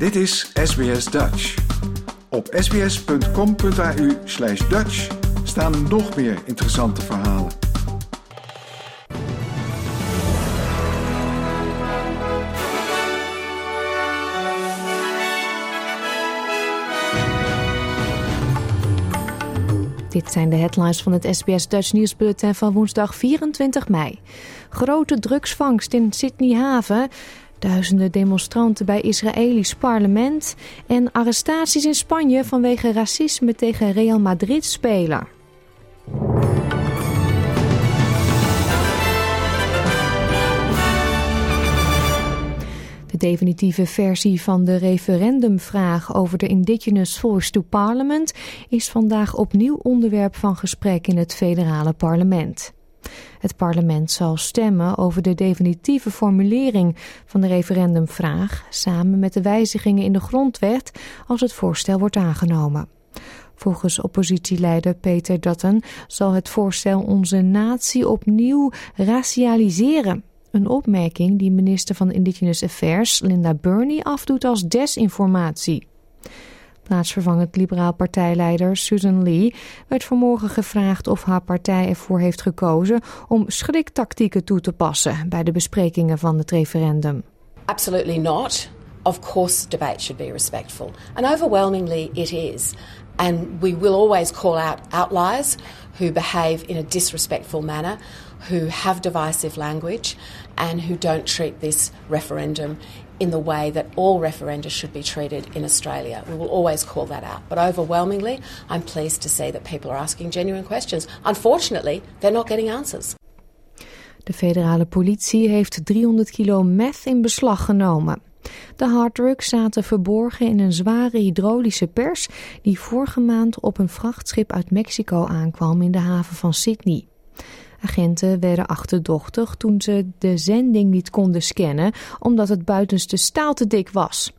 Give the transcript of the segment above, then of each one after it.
Dit is SBS Dutch. Op sbs.com.au slash Dutch staan nog meer interessante verhalen. Dit zijn de headlines van het SBS Dutch nieuwsbulletin van woensdag 24 mei. Grote drugsvangst in Sydney Haven. Duizenden demonstranten bij Israëlisch parlement. En arrestaties in Spanje vanwege racisme tegen Real Madrid-speler. De definitieve versie van de referendumvraag over de Indigenous Voice to Parliament is vandaag opnieuw onderwerp van gesprek in het federale parlement. Het parlement zal stemmen over de definitieve formulering van de referendumvraag samen met de wijzigingen in de grondwet als het voorstel wordt aangenomen. Volgens oppositieleider Peter Dutton zal het voorstel onze natie opnieuw racialiseren. Een opmerking die minister van Indigenous Affairs Linda Burney afdoet als desinformatie. Plaatsvervangend liberaal partijleider Susan Lee werd vanmorgen gevraagd of haar partij ervoor heeft gekozen om schriktactieken toe te passen bij de besprekingen van het referendum. Absolutely not. Of course, debate should be respectful. And overwhelmingly, it is. And we will always call out outliers who behave in a disrespectful manner, who have divisive language, and who don't treat this referendum in the way that all referenda should be treated in Australia. We will always call that out. But overwhelmingly, I'm pleased to see that people are asking genuine questions. Unfortunately, they're not getting answers. De federale politie heeft 300 kilo meth in beslag genomen. De harddrugs zaten verborgen in een zware hydraulische pers die vorige maand op een vrachtschip uit Mexico aankwam in de haven van Sydney. Agenten werden achterdochtig toen ze de zending niet konden scannen omdat het buitenste staal te dik was.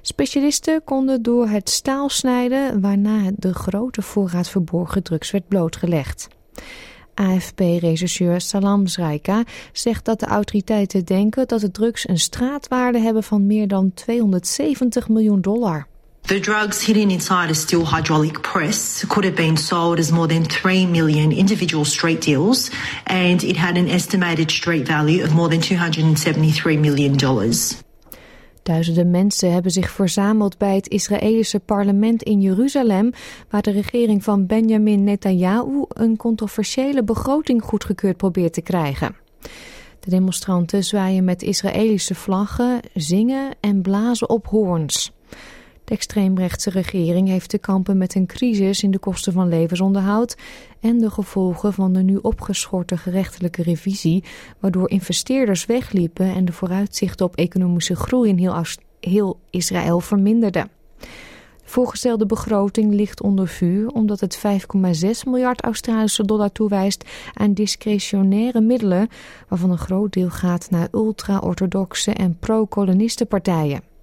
Specialisten konden door het staal snijden waarna de grote voorraad verborgen drugs werd blootgelegd. AFP-rechercheur Salam Zraika zegt dat de autoriteiten denken dat de drugs een straatwaarde hebben van meer dan 270 miljoen dollar. The drugs hidden inside a steel hydraulic press could have been sold as more than 3 million individual street deals, and it had an estimated street value of more than $273 million. Duizenden mensen hebben zich verzameld bij het Israëlische parlement in Jeruzalem, waar de regering van Benjamin Netanyahu een controversiële begroting goedgekeurd probeert te krijgen. De demonstranten zwaaien met Israëlische vlaggen, zingen en blazen op hoorns. De extreemrechtse regering heeft te kampen met een crisis in de kosten van levensonderhoud en de gevolgen van de nu opgeschorte gerechtelijke revisie, waardoor investeerders wegliepen en de vooruitzichten op economische groei in heel, Israël verminderden. De voorgestelde begroting ligt onder vuur omdat het 5,6 miljard Australische dollar toewijst aan discretionaire middelen, waarvan een groot deel gaat naar ultra-orthodoxe en pro-kolonistenpartijen.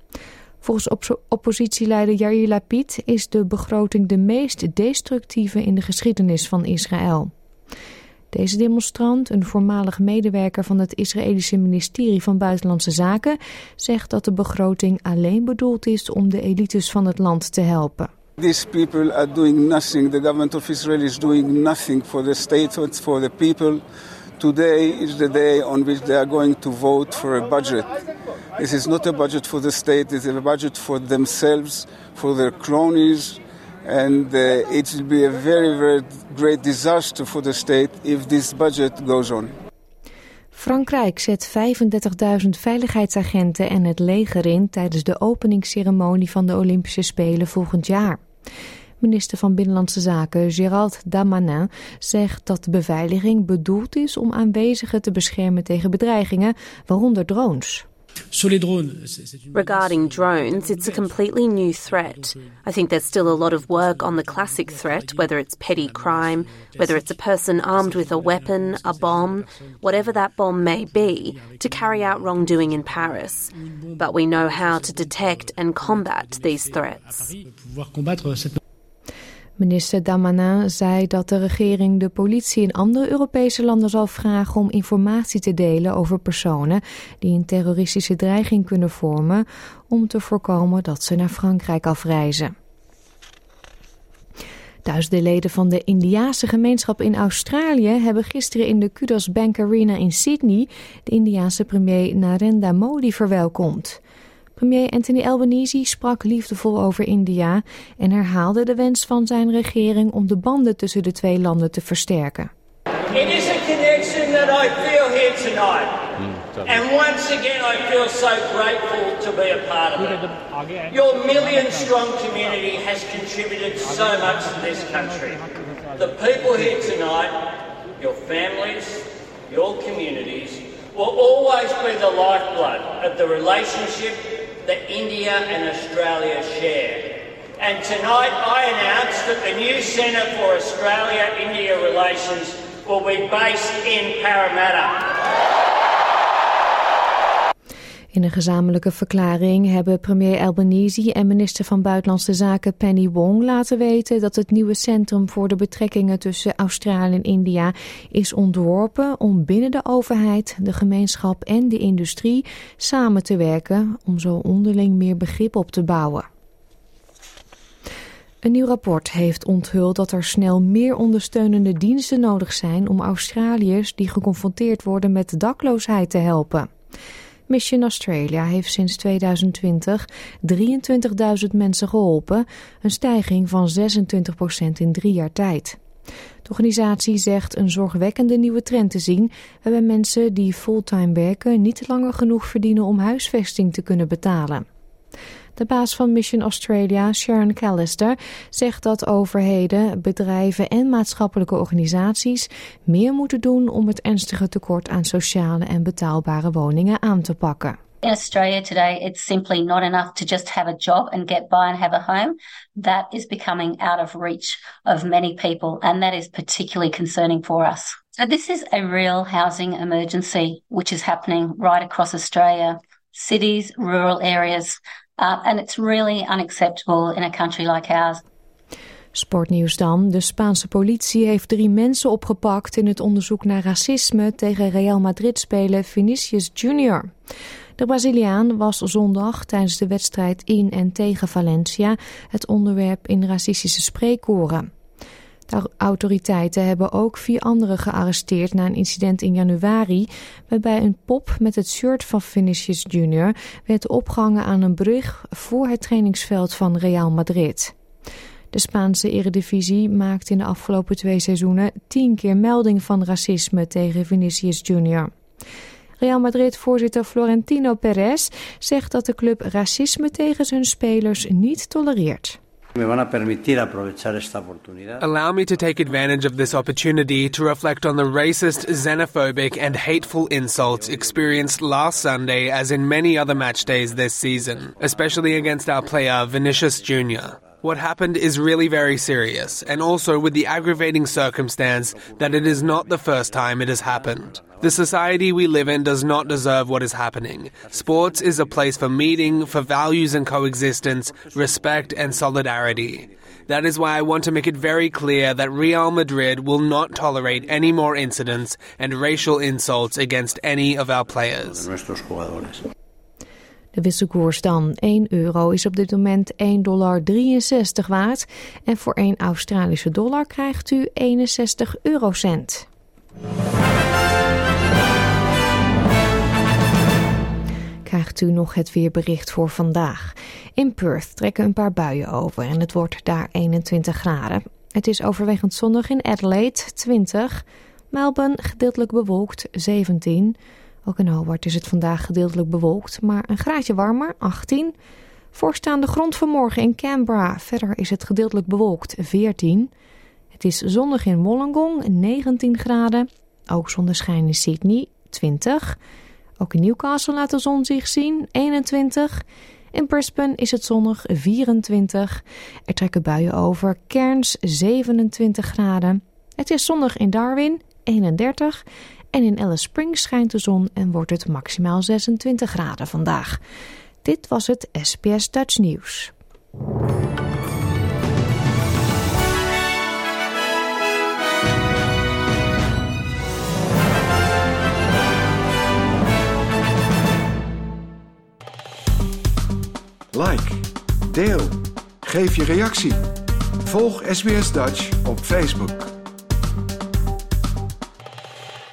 Volgens oppositieleider Yair Lapid is de begroting de meest destructieve in de geschiedenis van Israël. Deze demonstrant, een voormalig medewerker van het Israëlische ministerie van Buitenlandse Zaken, zegt dat de begroting alleen bedoeld is om de elites van het land te helpen. These people are doing nothing. The government of Israel is doing nothing for the state, for the people. Today is the day on which they are going to vote for a budget. This is not a budget for the state, it's a budget for themselves, for their cronies, and uh, it will be a very, very great disaster for the state if this budget goes on. Frankrijk zet 35.000 veiligheidsagenten en het leger in tijdens de openingsceremonie van de Olympische Spelen volgend jaar. Minister van Binnenlandse Zaken Gérald Damanin zegt dat de beveiliging bedoeld is om aanwezigen te beschermen tegen bedreigingen, waaronder drones. Regarding drones, it's a completely new threat. I think there's still a lot of work on the classic threat, whether it's petty crime, whether it's a person armed with a weapon, a bomb, whatever that bomb may be, to carry out wrongdoing in Paris. But we know how to detect and combat these threats. Minister Damanin zei dat de regering de politie in andere Europese landen zal vragen om informatie te delen over personen die een terroristische dreiging kunnen vormen om te voorkomen dat ze naar Frankrijk afreizen. Duizenden leden van de Indiaanse gemeenschap in Australië hebben gisteren in de Kudos Bank Arena in Sydney de Indiaanse premier Narendra Modi verwelkomd. Premier Anthony Albanese sprak liefdevol over India en herhaalde de wens van zijn regering om de banden tussen de twee landen te versterken. It is a connection that I feel here tonight. And once again I feel so grateful to be a part of it. Your million strong community has contributed so much to this country. The people here tonight, your families, your communities, will always be the lifeblood of the relationship that India and Australia share. And tonight I announce that the new Centre for Australia-India Relations will be based in Parramatta. In een gezamenlijke verklaring hebben premier Albanese en minister van Buitenlandse Zaken Penny Wong laten weten dat het nieuwe centrum voor de betrekkingen tussen Australië en India is ontworpen om binnen de overheid, de gemeenschap en de industrie samen te werken om zo onderling meer begrip op te bouwen. Een nieuw rapport heeft onthuld dat er snel meer ondersteunende diensten nodig zijn om Australiërs die geconfronteerd worden met dakloosheid te helpen. Mission Australia heeft sinds 2020 23.000 mensen geholpen, een stijging van 26% in drie jaar tijd. De organisatie zegt een zorgwekkende nieuwe trend te zien, waarbij mensen die fulltime werken niet langer genoeg verdienen om huisvesting te kunnen betalen. De baas van Mission Australia, Sharon Callister, zegt dat overheden, bedrijven en maatschappelijke organisaties meer moeten doen om het ernstige tekort aan sociale en betaalbare woningen aan te pakken. In Australia today, it's simply not enough to just have a job and get by and have a home. That is becoming out of reach of many people, and that is particularly concerning for us. So, this is a real housing emergency which is happening right across Australia cities, rural areas, uh, and it's really unacceptable in a country like ours. Sportnieuws dan. De Spaanse politie heeft drie mensen opgepakt in het onderzoek naar racisme tegen Real Madrid-speler Vinicius Junior. De Braziliaan was zondag tijdens de wedstrijd in en tegen Valencia het onderwerp in racistische spreekkoren. De autoriteiten hebben ook vier anderen gearresteerd na een incident in januari, waarbij een pop met het shirt van Vinicius Jr. werd opgehangen aan een brug voor het trainingsveld van Real Madrid. De Spaanse eredivisie maakte in de afgelopen twee seizoenen tien keer melding van racisme tegen Vinicius Jr. Real Madrid-voorzitter Florentino Perez zegt dat de club racisme tegen zijn spelers niet tolereert. Allow me to take advantage of this opportunity to reflect on the racist, xenophobic, and hateful insults experienced last Sunday, as in many other match days this season, especially against our player Vinicius Jr. What happened is really very serious, and also with the aggravating circumstance that it is not the first time it has happened. The society we live in does not deserve what is happening. Sports is a place for meeting, for values and coexistence, respect and solidarity. That is why I want to make it very clear that Real Madrid will not tolerate any more incidents and racial insults against any of our players. De wisselkoers dan. 1 euro is op dit moment 1,63 dollar waard. En voor 1 Australische dollar krijgt u 61 eurocent. Krijgt u nog het weerbericht voor vandaag. In Perth trekken een paar buien over en het wordt daar 21 graden. Het is overwegend zonnig in Adelaide 20. Melbourne gedeeltelijk bewolkt 17. Ook in Hobart is het vandaag gedeeltelijk bewolkt, maar een graadje warmer, 18. Voorstaande grond vanmorgen in Canberra. Verder is het gedeeltelijk bewolkt, 14. Het is zonnig in Wollongong, 19 graden. Ook zonneschijn in Sydney, 20. Ook in Newcastle laat de zon zich zien, 21. In Brisbane is het zonnig, 24. Er trekken buien over, Cairns 27 graden. Het is zonnig in Darwin, 31. En in Alice Springs schijnt de zon en wordt het maximaal 26 graden vandaag. Dit was het SBS Dutch Nieuws. Like, deel, geef je reactie. Volg SBS Dutch op Facebook.